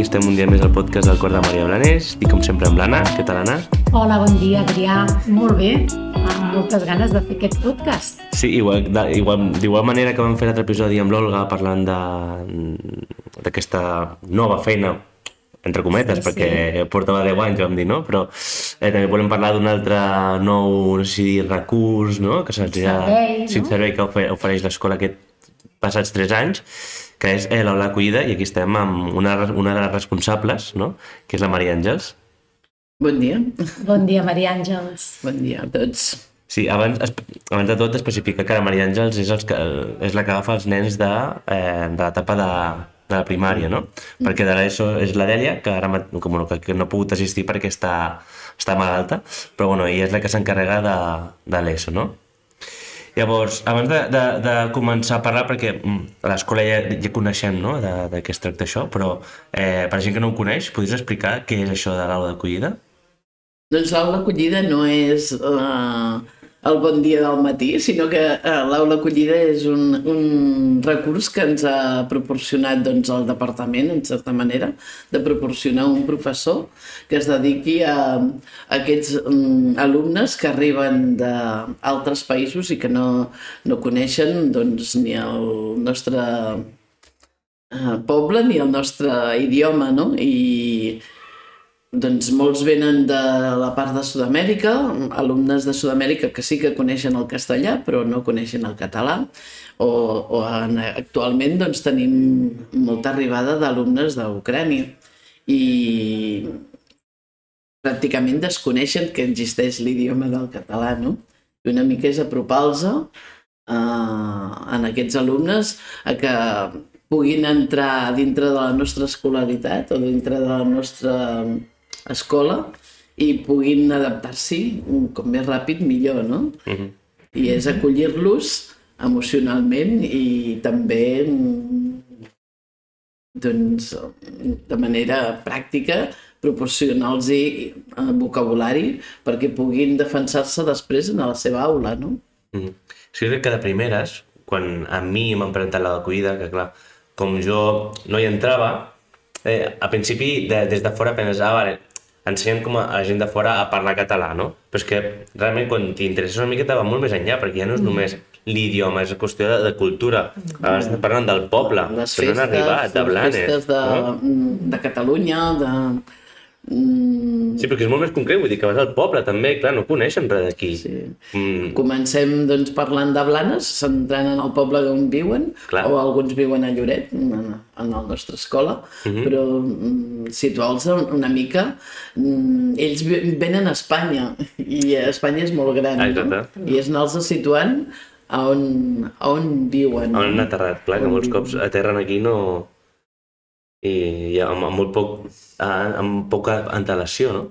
aquí estem un dia més al podcast del Cor de Maria Blanés. Estic com sempre amb l'Anna. Què tal, Anna? Hola, bon dia, Adrià. Molt bé, amb moltes ganes de fer aquest podcast. Sí, igual, igual, d'igual manera que vam fer l'altre episodi amb l'Olga parlant d'aquesta nova feina entre cometes, sí, perquè sí. portava 10 anys, vam dir, no? Però eh, també volem parlar d'un altre nou, no sé si dir, recurs, no? Que se'ls ha... Servei, no? Sí, servei que ofereix l'escola aquest passats 3 anys, que és eh, l'aula acollida, i aquí estem amb una, una de les responsables, no? que és la Maria Àngels. Bon dia. Bon dia, Maria Àngels. Bon dia a tots. Sí, abans, abans de tot especifica que la Maria Àngels és, els que, és la que agafa els nens de, eh, de l'etapa de, de la primària, no? Mm. Perquè de l'ESO és la Dèlia, que ara com, bueno, que, que no ha pogut assistir perquè està, està malalta, però bueno, ella és la que s'encarrega de, de l'ESO, no? Llavors, abans de, de, de començar a parlar, perquè mm, a l'escola ja, ja coneixem no? de, de què es tracta això, però eh, per gent que no ho coneix, podries explicar què és això de l'aula d'acollida? Doncs l'aula d'acollida no és... Uh el bon dia del matí, sinó que eh, l'aula acollida és un, un recurs que ens ha proporcionat doncs, el departament, en certa manera, de proporcionar un professor que es dediqui a, a aquests um, alumnes que arriben d'altres països i que no, no coneixen doncs, ni el nostre eh, poble ni el nostre idioma, no? I, doncs molts venen de la part de Sud-amèrica, alumnes de Sud-amèrica que sí que coneixen el castellà però no coneixen el català, o, o en, actualment doncs, tenim molta arribada d'alumnes d'Ucrània i pràcticament desconeixen que existeix l'idioma del català, no? I una mica és apropar-los eh, en aquests alumnes a que puguin entrar dintre de la nostra escolaritat o dintre de la nostra escola i puguin adaptar-s'hi com més ràpid millor, no? Uh -huh. I és acollir-los emocionalment i també doncs, de manera pràctica proporcionar-los vocabulari perquè puguin defensar-se després en la seva aula, no? Mm. -huh. Sí, crec que de primeres, quan a mi m'han presentat la d'acollida, que clar, com jo no hi entrava, eh, a principi, de, des de fora penses, ah, vale, ensenyen com a, a gent de fora a parlar català, no? Però és que realment quan t'interesses una miqueta va molt més enllà, perquè ja no és mm. només l'idioma, és qüestió de, de cultura. Abans mm. parlant del poble, les festes, no han arribat, de Blanes. Les festes de, no? de Catalunya, de, Mm. Sí, perquè és molt més concret, vull dir que vas al poble també, clar, no coneixen res d'aquí. Sí. Mm. Comencem doncs, parlant de Blanes, centrant en el poble on viuen, clar. o alguns viuen a Lloret, en, en la nostra escola, mm -hmm. però situar-los una mica, mm, ells venen a Espanya, i Espanya és molt gran, ah, no? i és anar-los situant a on, a on viuen. On han aterrat, clar, que molts viuen. cops aterren aquí no i, i amb, amb molt poc, amb poca antelació, no?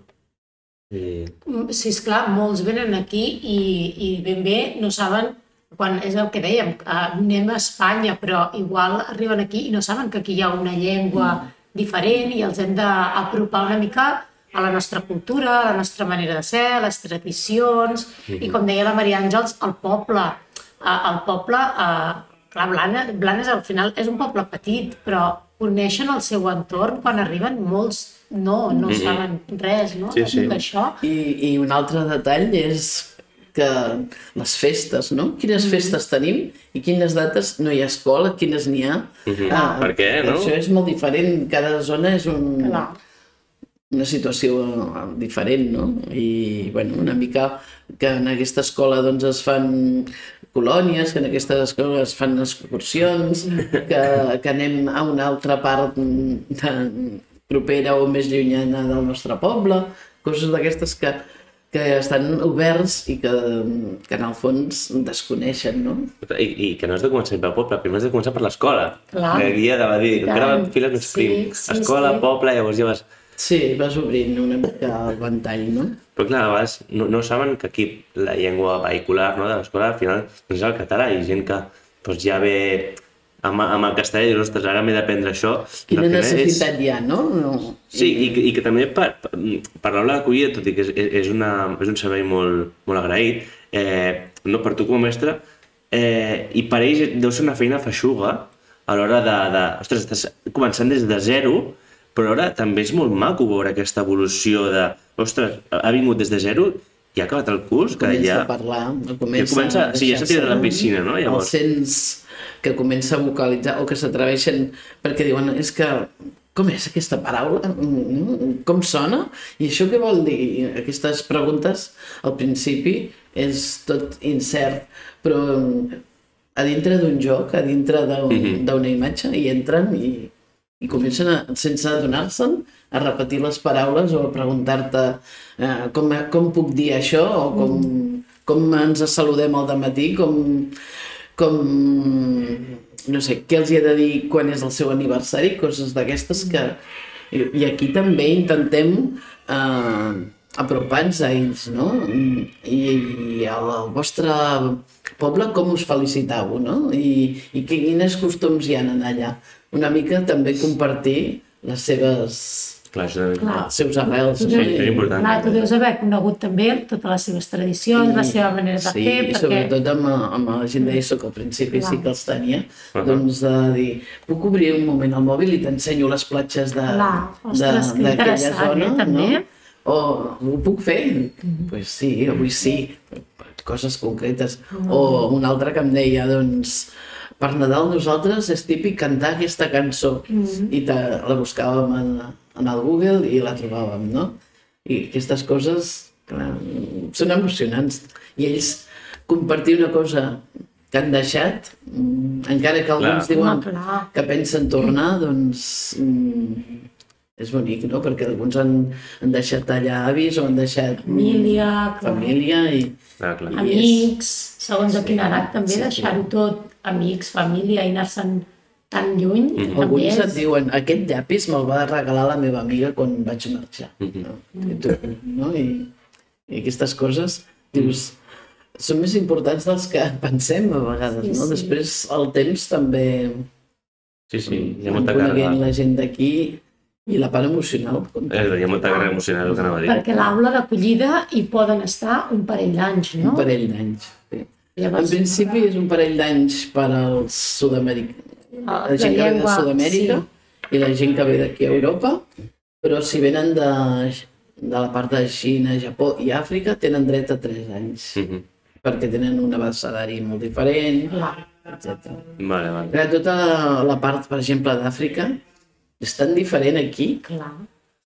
I... Sí, esclar, molts venen aquí i, i ben bé no saben quan és el que dèiem, anem a Espanya, però igual arriben aquí i no saben que aquí hi ha una llengua mm. diferent i els hem d'apropar una mica a la nostra cultura, a la nostra manera de ser, a les tradicions, mm -hmm. i mm-hmm. com deia la Maria Àngels, el poble. El poble, clar, Blanes, Blanes al final és un poble petit, però coneixen el seu entorn quan arriben molts no, no mm -hmm. saben res no? sí, sí. d'això. I, I un altre detall és que les festes, no? Quines mm -hmm. festes tenim i quines dates no hi ha escola, quines n'hi ha. Mm -hmm. ah, per què, no? Això és molt diferent, cada zona és un... Clar una situació diferent, no? I, bueno, una mica que en aquesta escola doncs es fan colònies, que en aquestes escoles fan excursions, que, que anem a una altra part de, propera o més llunyana del nostre poble, coses d'aquestes que, que estan oberts i que, que en el fons desconeixen, no? I, i que no has de començar pel poble, primer has de començar per l'escola. Clar. Que guia de dir, encara files més sí, prim. Sí, escola, sí. poble, llavors ja vas... Sí, vas obrint una mica el ventall, no? Però clar, a vegades no, no saben que aquí la llengua vehicular no, de l'escola al final no és el català i gent que doncs, ja ve amb, amb el castellà i dius, ostres, ara m'he d'aprendre això. Quina necessitat és... hi ha, no? no. Sí, i, i que també per, per l'aula d'acollida, tot i que és, és, una, és un servei molt, molt agraït, eh, no, per tu com a mestre, eh, i per ells deu ser una feina feixuga a l'hora de, de... Ostres, estàs començant des de zero, però ara també és molt maco veure aquesta evolució de, ostres, ha vingut des de zero i ha acabat el curs, que comença ja... a parlar, comença, Ja comença- a sí, ja s'ha tirat a la piscina, no? Llavors. Els sents que comença a vocalitzar o que s'atreveixen perquè diuen, és que com és aquesta paraula? Mm, Com sona? I això què vol dir? Aquestes preguntes al principi és tot incert, però a dintre d'un joc, a dintre d'un- d'una imatge, hi entren i, i comencen, a, sense adonar-se'n, a repetir les paraules o a preguntar-te eh, com, com puc dir això o com, com ens saludem al matí, com, com no sé, què els hi he de dir quan és el seu aniversari, coses d'aquestes que... I, I aquí també intentem eh, apropar-nos a ells, no? I, i al vostre poble com us felicitau, no? I, i quines costums hi ha allà. Una mica també compartir les seves Clar, això també... Clar. els seus arrels. No? és important. Clar, tu deus haver conegut també totes les seves tradicions, la seva manera de sí, fer, i perquè... sobretot amb, amb la gent d'ESO, que al principi Clar. sí que els tenia, doncs de dir, puc obrir un moment el mòbil i t'ensenyo les platges de- de- d'aquella zona, eh, també. no? O ho puc fer? pues sí, avui sí, coses concretes. O un altre que em deia, doncs, per Nadal nosaltres és típic cantar aquesta cançó i te, la buscàvem en, en el Google i la trobàvem, no? I aquestes coses clar, són emocionants. I ells compartir una cosa que han deixat, mm, encara que alguns Clar. diuen Home, clar. que pensen tornar, doncs mm, és bonic, no? Perquè alguns han, han deixat allà avis o han deixat Família, clar. família i, Clar, clar. I amics, segons a quin Sí, edat també, sí, sí. deixar-ho tot, amics, família, i anar-se'n tan lluny, Mm. alguns és... et diuen aquest llapis me'l va regalar la meva amiga quan vaig marxar. Mhm. No? I, tu, no? I, I aquestes coses, dius, són més importants dels que pensem a vegades, Sí, no? sí. Després el temps també Sí, sí, hi ha molta càrrega. la gent d'aquí i la part emocional. Eh, hi ha molta càrrega emocional, el que anava a dir. Perquè l'aula d'acollida hi poden estar un parell d'anys, no? Un parell d'anys. Sí. En Llavors, principi és un parell d'anys per als sud-americans, la, la gent que ve de Sud-amèrica i la gent que ve d'aquí a Europa, però si venen de, de la part de Xina, Japó i Àfrica, tenen dret a 3 anys, Mhm. perquè tenen un abecedari molt diferent, etc. Vale, vale. Tota la part, per exemple, d'Àfrica, és tan diferent aquí, Clar.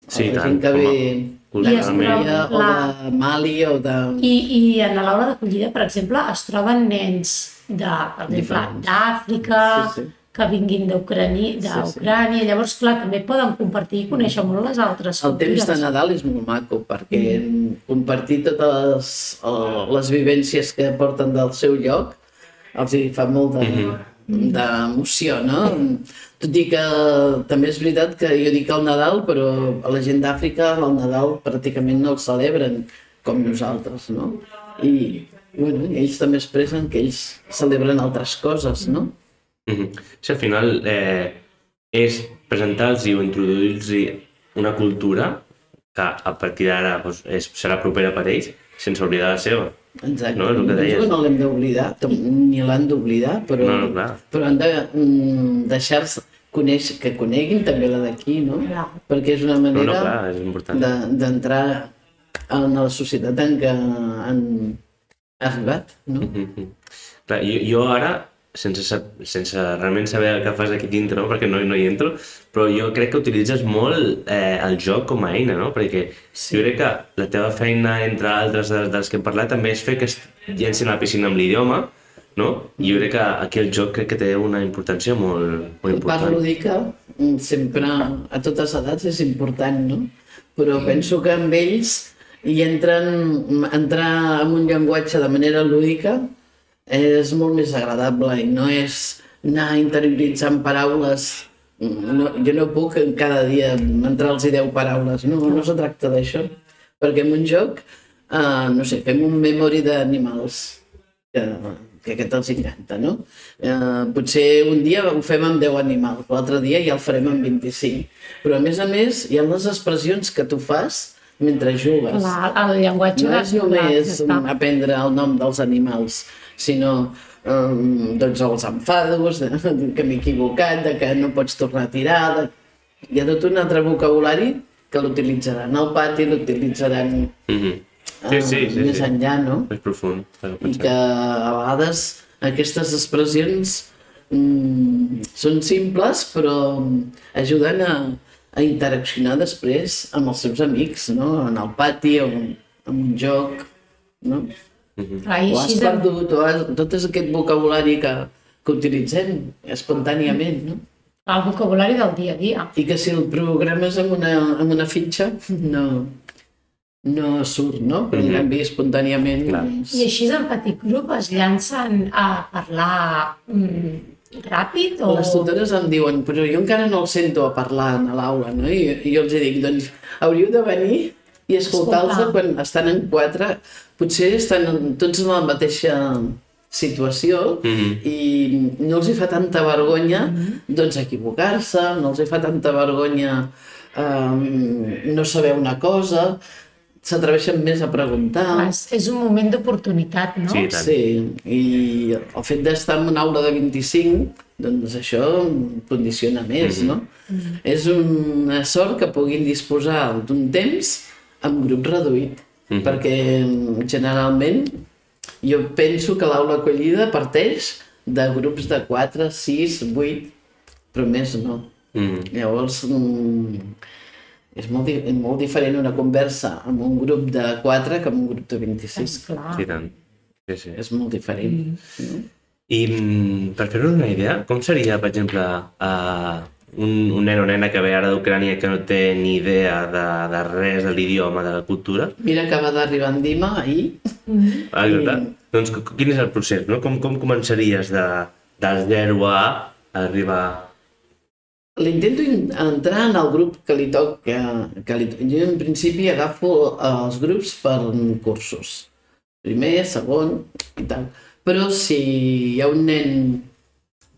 Sí, la tant, gent que home. ve de Culturalment. Canària o Clar. de Mali o de... I, I en l'aula d'acollida, per exemple, es troben nens d'Àfrica, Sí, sí. que vinguin d'Ucrània, sí. d'Ucrània. Llavors, clar, també poden compartir i conèixer molt les altres El temps de cultures. Nadal és molt maco perquè compartir totes les, les vivències que porten del seu lloc els hi fa molt de- d'emoció, no? Tot i que també és veritat que jo dic el Nadal, però a la gent d'Àfrica el Nadal pràcticament no el celebren com nosaltres, no? I, bueno, ells també expressen que ells celebren altres coses, no? Mhm. Sí, al final eh, és presentar-los o introduir-los una cultura que a partir d'ara doncs, és, serà propera per ells sense oblidar la seva. Exacte. No, és el que deies. Penso no l'hem d'oblidar, ni l'han d'oblidar, però, No, no, clar. però han de mm, deixar-se conèixer, que coneguin també la d'aquí, no? Clar. Perquè és una No, no, manera clar, és important. de- d'entrar en la societat en què han arribat, no? Mhm. Clar, jo, jo ara, sense, sense realment saber el que fas aquí dintre, no? perquè no, no hi entro, però jo crec que utilitzes molt eh, el joc com a eina, no? perquè sí. jo crec que la teva feina, entre altres de, de les que hem parlat, també és fer que es llencin a la piscina amb l'idioma, no? I jo crec que aquí el joc crec que té una importància molt, molt important. lúdica mm, sempre a totes edats és important, no? Però penso que amb ells hi entren, entrar en un llenguatge de manera lúdica és molt més agradable i no és anar interioritzant paraules no, jo no puc cada dia entrar-los 10 paraules, no, no se tracta d'això perquè en un joc uh, no sé, fem un memory d'animals que, que aquest els encanta, no? Eh, potser un dia ho fem amb 10 animals, l'altre dia ja el farem amb 25. Però a més a més hi ha les expressions que tu fas mentre jugues. Clar, el llenguatge No és només aprendre el nom dels animals, sinó um, doncs els enfados, de, que m'he equivocat, de que no pots tornar a tirar, de, hi ha tot un altre vocabulari que l'utilitzaran al pati, l'utilitzaran Mhm. Sí, sí, eh, sí, més sí. enllà, no? És profund. I que a vegades aquestes expressions mm, són simples però ajuden a, a interaccionar després amb els seus amics, no? En el pati o en, en un joc, no? Clar, i O has així de- perdut, o has, tot és aquest vocabulari que, que utilitzem espontàniament, no? el vocabulari del dia a dia. I que si el programes amb una, amb una fitxa no, no surt, no? Però en Mhm. canvi espontàniament... Clar. Doncs, I així en petit grup es llancen a parlar mm, ràpid o... Les tutores em diuen, però jo encara no el sento a parlar a l'aula, no? I, I jo els dic, doncs, hauríeu de venir i escoltar-los Escoltar. quan estan en quatre. Potser estan tots en la mateixa situació Mhm. i no els hi fa tanta vergonya doncs equivocar-se, no els hi fa tanta vergonya um, no saber una cosa, s'atreveixen més a preguntar. Clar, és, és un moment d'oportunitat, no? Sí, tant. Sí, i el fet d'estar en una aula de 25, doncs això condiciona més, no? És una sort que puguin disposar d'un temps amb grup reduït, perquè generalment jo penso que l'aula acollida parteix de grups de 4, 6, 8, però més no. Mhm. Llavors, mm, és molt, molt diferent una conversa amb un grup de 4 que amb un grup de 25. Esclar. Sí, i tant. Sí, sí. És molt diferent. Mm. I mm, per fer-nos una idea, com seria, per exemple, uh, un, un nen o nena que ve ara d'Ucrània que no té ni idea de, de res, de l'idioma, de la cultura? Mira, acaba d'arribar en Dima ahir. Ah, exacte. Doncs qu- quin és el procés, no? Com, com començaries de, del 0 a arribar... L'intento in- entrar en el grup que li toca. Que li... Jo en principi agafo els grups per cursos. Primer, segon i tal. Però si hi ha un nen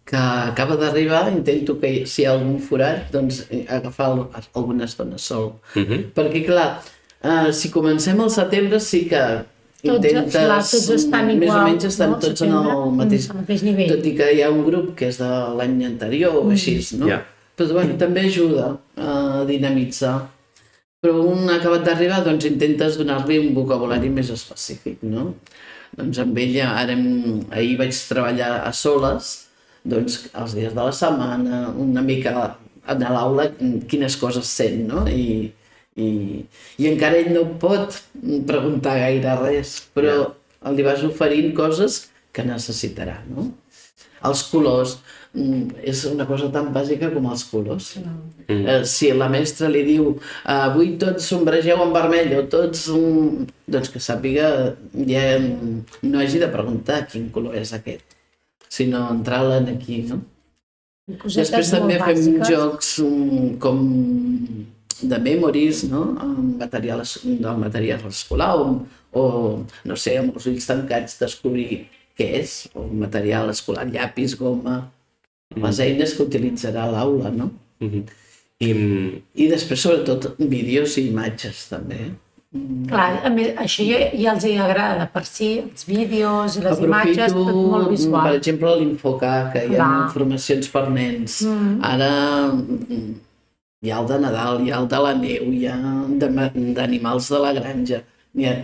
que acaba d'arribar, intento que si hi ha algun forat, doncs eh, agafar alguna estona sol. Uh -huh. Perquè, clar, uh, si comencem al setembre sí que Tots, intentes... clar, tots estan Més igual, o menys estan no? tots en el mateix, al mateix nivell. Tot i que hi ha un grup que és de l'any anterior o així, no? Ja. Però bueno, també ajuda a dinamitzar. Però un acabat d'arribar, doncs intentes donar-li un vocabulari més específic, no? Doncs amb ella, ara hem, ahir vaig treballar a soles, doncs els dies de la setmana, una mica a l'aula, quines coses sent, no? I, i, i encara ell no pot preguntar gaire res, però li vas oferint coses que necessitarà, no? Els colors, mm, és una cosa tan bàsica com els colors. Mm. Eh, si la mestra li diu avui tots sombregeu en vermell o tots... mm, doncs que sàpiga, ja no hagi de preguntar quin color és aquest, sinó entrar-la en aquí, no? Cosetes Després també fem bàsiques. jocs um, com de memories, no? Amb material, del material escolar o, o, no sé, amb els ulls tancats descobrir què és, o material escolar, llapis, goma, les eines que utilitzarà l'aula, no? Uh -huh. I, mm, I després, sobretot, vídeos i imatges, també. Clar, a més, això ja, ja els hi agrada per si, els vídeos i les imatges, tot molt per visual. exemple, l'Infocar, que hi ha Clar. informacions per nens. Mm. Ara mm, hi ha el de Nadal, hi ha el de la neu, hi ha de ma- d'animals de la granja. Hi ha...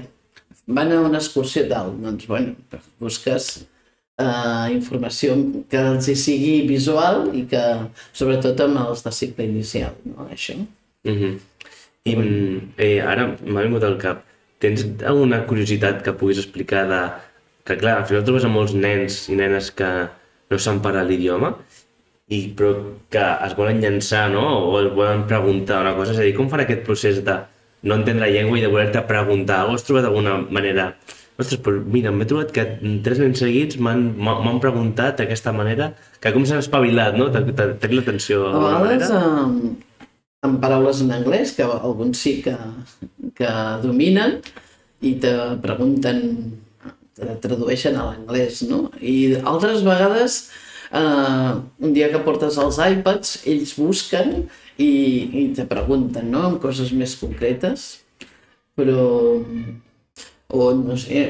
Van a una excursió tal, doncs, bueno, busques eh, informació que els hi sigui visual i que, sobretot, amb els de cicle inicial, no? Això. uh -huh. I eh, ara m'ha vingut al cap. Tens alguna curiositat que puguis explicar de... Que clar, al final trobes a molts nens i nenes que no saben parlar l'idioma i però que es volen llançar, no? O es volen preguntar una cosa. És a dir, com fan aquest procés de no entendre la llengua i de voler-te preguntar? O has trobat alguna manera... Ostres, però mira, m'he trobat que tres nens seguits m'han preguntat d'aquesta manera que com s'han espavilat, no? T'ha l'atenció A vegades? Amb, paraules en anglès, que alguns sí que, que dominen, i te pregunten, te tradueixen a l'anglès, no? I altres vegades, eh, un dia que portes els iPads, ells busquen i, i te pregunten, no?, amb coses més concretes, però o no sé,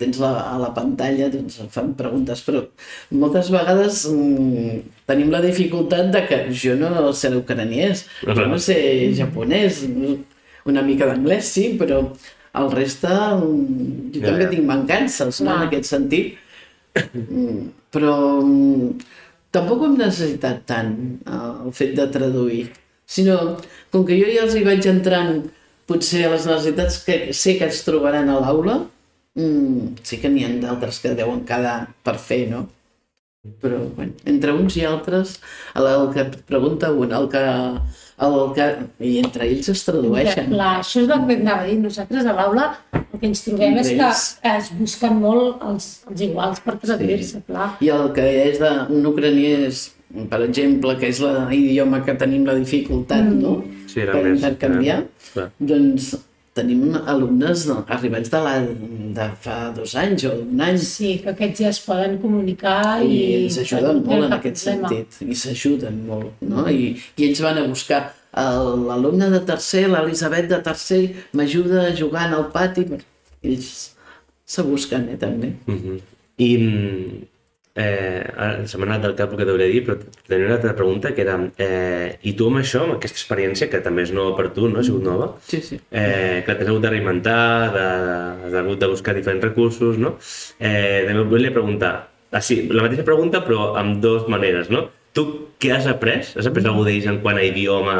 tens la, a la pantalla, doncs fan preguntes, però moltes vegades mm, tenim la dificultat de que jo no sé l'ucraniès, jo no sé japonès, una mica d'anglès sí, però el reste mm, jo Ja, també tinc mancances no, en Clar. aquest sentit, Mm, però mm, tampoc ho hem necessitat tant eh, el fet de traduir, sinó com que jo ja els hi vaig entrant potser a les necessitats que sé que es trobaran a l'aula, mm, sí que n'hi ha d'altres que deuen quedar per fer, no? Però, bueno, entre uns i altres, el, el que et pregunta un, el que, el que... I entre ells es tradueixen. Clar, això és el que anava a dir. Nosaltres a l'aula el que ens trobem és que Ells. es busquen molt els, els iguals per traduir-se, clar. I el que és d'un ucraniès, per exemple, que és l'idioma que tenim la dificultat, Mm. no? Sí, era per més, intercanviar, eh, clar. doncs tenim alumnes arribats de, la, de fa dos anys o un any Sí, que aquests ja es poden comunicar i... i ens ajuden no molt en aquest problema. sentit i s'ajuden molt no? I, i ells van a buscar el- l'alumne de tercer, l'Elisabet de tercer m'ajuda jugant al pati ells se busquen eh, també Mhm. I mm, eh, se m'ha anat del cap el que t'hauria dit, però tenia una altra pregunta que era eh, i tu amb això, amb aquesta experiència, que també és nova per tu, no? Ha sigut nova, sí, sí. eh, que t'has hagut de reinventar, de, has hagut de buscar diferents recursos, no? Eh, també volia preguntar, ah, sí, la mateixa pregunta però amb dues maneres, no? Tu què has après? Has après alguna d'ells en quant a idioma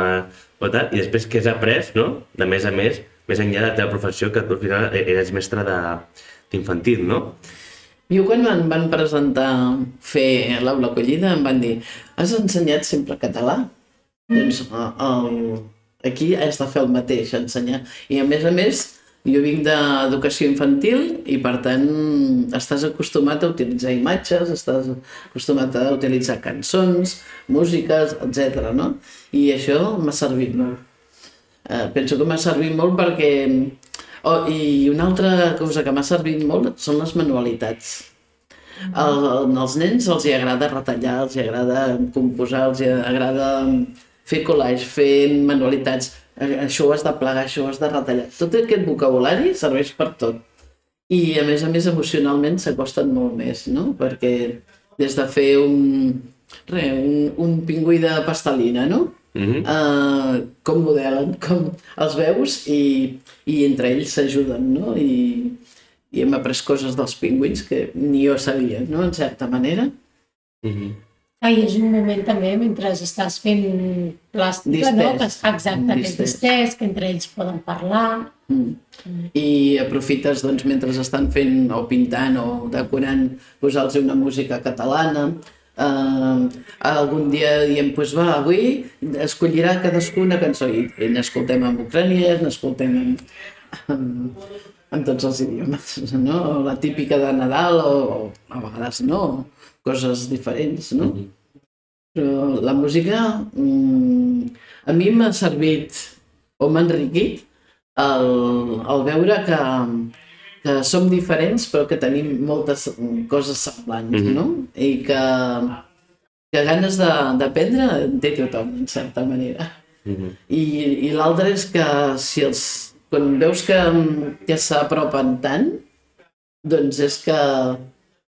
o tal? I després què has après, no? De més a més, més enllà de la teva professió, que tu al final eres mestre de- d'infantil, no? Jo quan em van presentar fer l'aula acollida em van dir has ensenyat sempre català? Doncs eh, el, aquí has de fer el mateix, ensenyar. I a més a més, jo vinc d'educació infantil i per tant estàs acostumat a utilitzar imatges, estàs acostumat a utilitzar cançons, músiques, etc. No? I això m'ha servit molt. Eh, penso que m'ha servit molt perquè... Oh, I una altra cosa que m'ha servit molt són les manualitats. El, als nens els hi agrada retallar, els hi agrada composar, els hi agrada fer collage, fer manualitats. Això ho has de plegar, això ho has de retallar. Tot aquest vocabulari serveix per tot. I a més a més emocionalment s'acosten molt més, no? Perquè des de fer un, re, un, un pingüí de pastelina, no? Mhm. uh, com modelen, com els veus i, i entre ells s'ajuden, no? I, I hem après coses dels pingüins que ni jo sabia, no? En certa manera. Mhm. Ah, i és un moment també, mentre estàs fent plàstica, no? Distès. que està exacte, que és Distès. distès, que entre ells poden parlar. Mm. I aprofites, doncs, mentre estan fent o pintant o decorant, posar-los una música catalana. Uh, algun dia diem, doncs va, avui escollirà cadascú una cançó i, i n'escoltem en ucraniès, n'escoltem en, en, en tots els idiomes, no? O la típica de Nadal o, o a vegades no, coses diferents, no? Però la música mm, a mi m'ha servit o m'ha enriquit el, el veure que, que som diferents però que tenim moltes mm, coses semblants, Mhm. no? I que, que ganes de- d'aprendre en té tothom, en certa manera. Mhm. I, i l'altre és que si els, quan veus que, que s'apropen tant, doncs és que,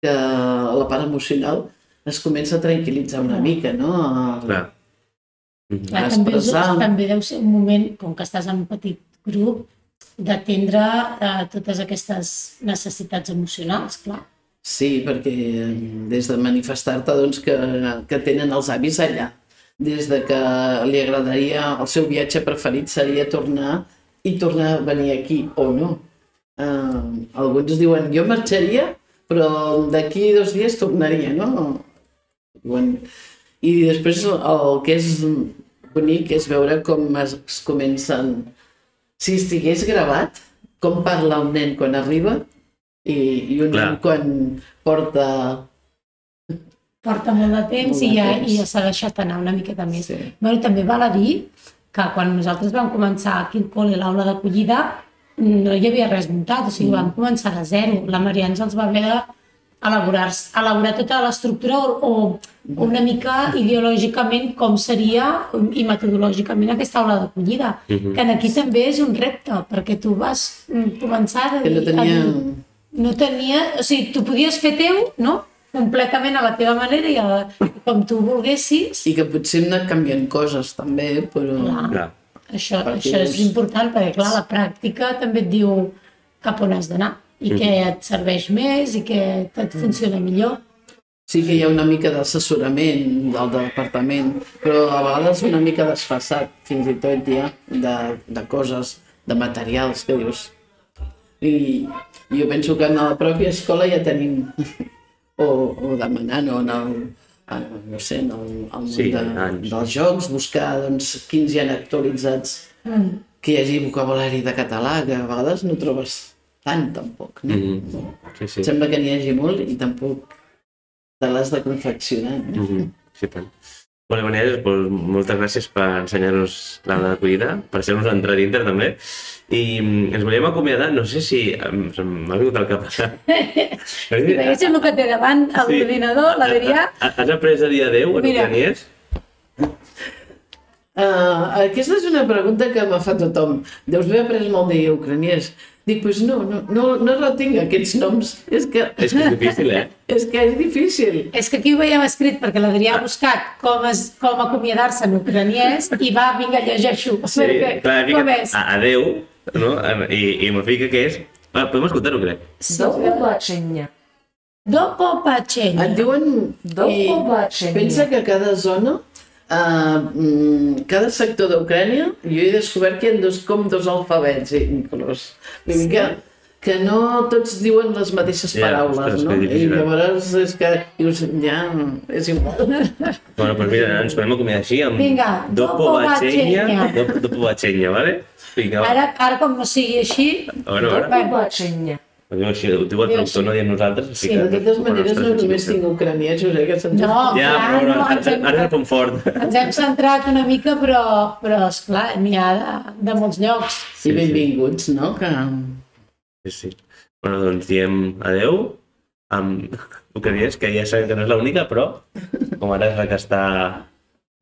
que la part emocional es comença a tranquil·litzar una mica, no? A- Clar. Mhm. Clar, també, és, també deu ser un moment, com que estàs en un petit grup, d'atendre eh, totes aquestes necessitats emocionals, clar. Sí, perquè eh, des de manifestar-te doncs, que, que tenen els avis allà, des de que li agradaria, el seu viatge preferit seria tornar i tornar a venir aquí, o no. Uh, alguns diuen, jo marxaria, però d'aquí dos dies tornaria, no? Diuen, I després el que és bonic és veure com es, es comencen... Si estigués gravat, com parla un nen quan arriba i, i un Clar. nen quan porta... Porta molt de temps Molt de i ja, temps. i ja s'ha deixat anar una miqueta més. Sí. Bueno, també val a dir que quan nosaltres vam començar aquí al col·le l'aula d'acollida no hi havia res muntat, o sigui, Mm. vam començar de zero. La Maria ens els va haver de elaborar, elaborar tota l'estructura o, o una mica ideològicament com seria i metodològicament aquesta aula d'acollida, uh -huh. que aquí també és un repte, perquè tu vas mm, començar a Que no tenia- a no tenia, o sigui, tu podies fer teu, no? completament a la teva manera i a la, com tu volguessis. I que potser hem anat canviant coses també, però... Clar. Clar. Això, Perquè això és important perquè, clar, la pràctica també et diu cap on has d'anar i què et serveix més i què et funciona millor. Sí que hi ha una mica d'assessorament del departament, però a vegades una mica desfasat, fins i tot ja, de, de coses, de materials que dius. I jo penso que en la pròpia escola ja tenim, o, o demanant, o en el, en, no sé, en el, el Sí, de, anys. dels jocs, buscar doncs, quins hi ha actualitzats, Mm. que hi hagi vocabulari de català, que a vegades no trobes tant tampoc. No? Mm -hmm. Sí, sí. Sembla que n'hi hagi molt i tampoc te l'has de confeccionar. No? Mm -hmm. sí tant. Bé, Maria, doncs, moltes gràcies per ensenyar-nos l'aula d'acollida, per ser-nos entrar dintre també. I mm, ens volíem acomiadar, no sé si... M'ha vingut al cap. Si veiéssim el que té davant, a Sí. l'ordinador, l'Adrià, Ha- Has après a dir adeu en Mira. ucraniès? Uh, aquesta és una pregunta que m'ha fet tothom. Deus haver après molt de ucraniès. Dic, doncs no, no, no, no retinc aquests noms. És que, És que és difícil, eh? és que és difícil. és que aquí ho veiem escrit perquè l'Adrià ha buscat com, es, com acomiadar-se en ucraniès i va, vinga, llegeixo. Sí, perquè, clar, com fica és? a- adeu, no? I, i me fica que és... Ah, podem escoltar-ho, crec. Sí, До побачення. Do Popachenya. Et diuen... До i побачення. Pensa que cada zona, Uh, cada sector d'Ucrània, jo he descobert que hi ha dos, com dos alfabets eh, inclús. Sí. Que, que no tots diuen les mateixes yeah, paraules, ostres, no? I eh? llavors és que dius, ja, és igual. Bueno, però mira, ens podem acomiadar així amb Vinga, dopo Batxenya. dopo bachenya, vale? Vinga, va. Ara, ara com sigui així, bueno, dopo bachenya ho diu així, ho diu el traductor, no diem nosaltres. Sí, De totes maneres, no només tinc ucraniesos, eh, que se'ns... no, Ja, clar, però no, ara, ens hem, ara és el punt fort. ens hem centrat una mica, però, però esclar, n'hi ha de, de molts llocs. I benvinguts, no? Que... Sí, sí. Bueno, doncs diem adeu amb ucraniès, que ja sabem que no és l'única, però com ara és la que està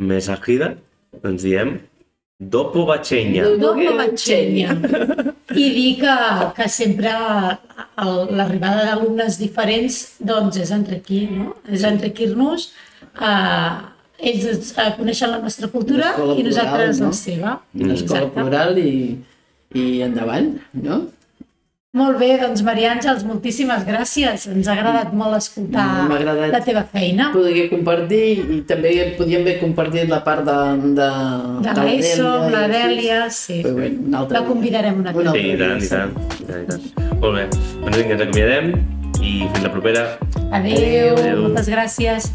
més agida, doncs diem dopo bacenya. Do Popachenya. I dir que, que sempre l'arribada d'alumnes diferents doncs és enriquir, no? És enriquir-nos eh, ells ens- eh, coneixen la nostra cultura i nosaltres plural, no? la seva. Una escola Exacte. plural i, i endavant, no? Molt bé, doncs Maria Àngels, moltíssimes gràcies. Ens ha agradat molt escoltar agradat. la teva feina. Podria compartir i també podíem haver compartit la part de... De, De l'ESO, la. Dèlia, sí. Però bé, un altre La convidarem una Un altra Sí, i tant, i tant, i tant, i tant. Molt bé, doncs vinga, ens acomiadem i fins la propera. Adéu, Adéu. moltes gràcies.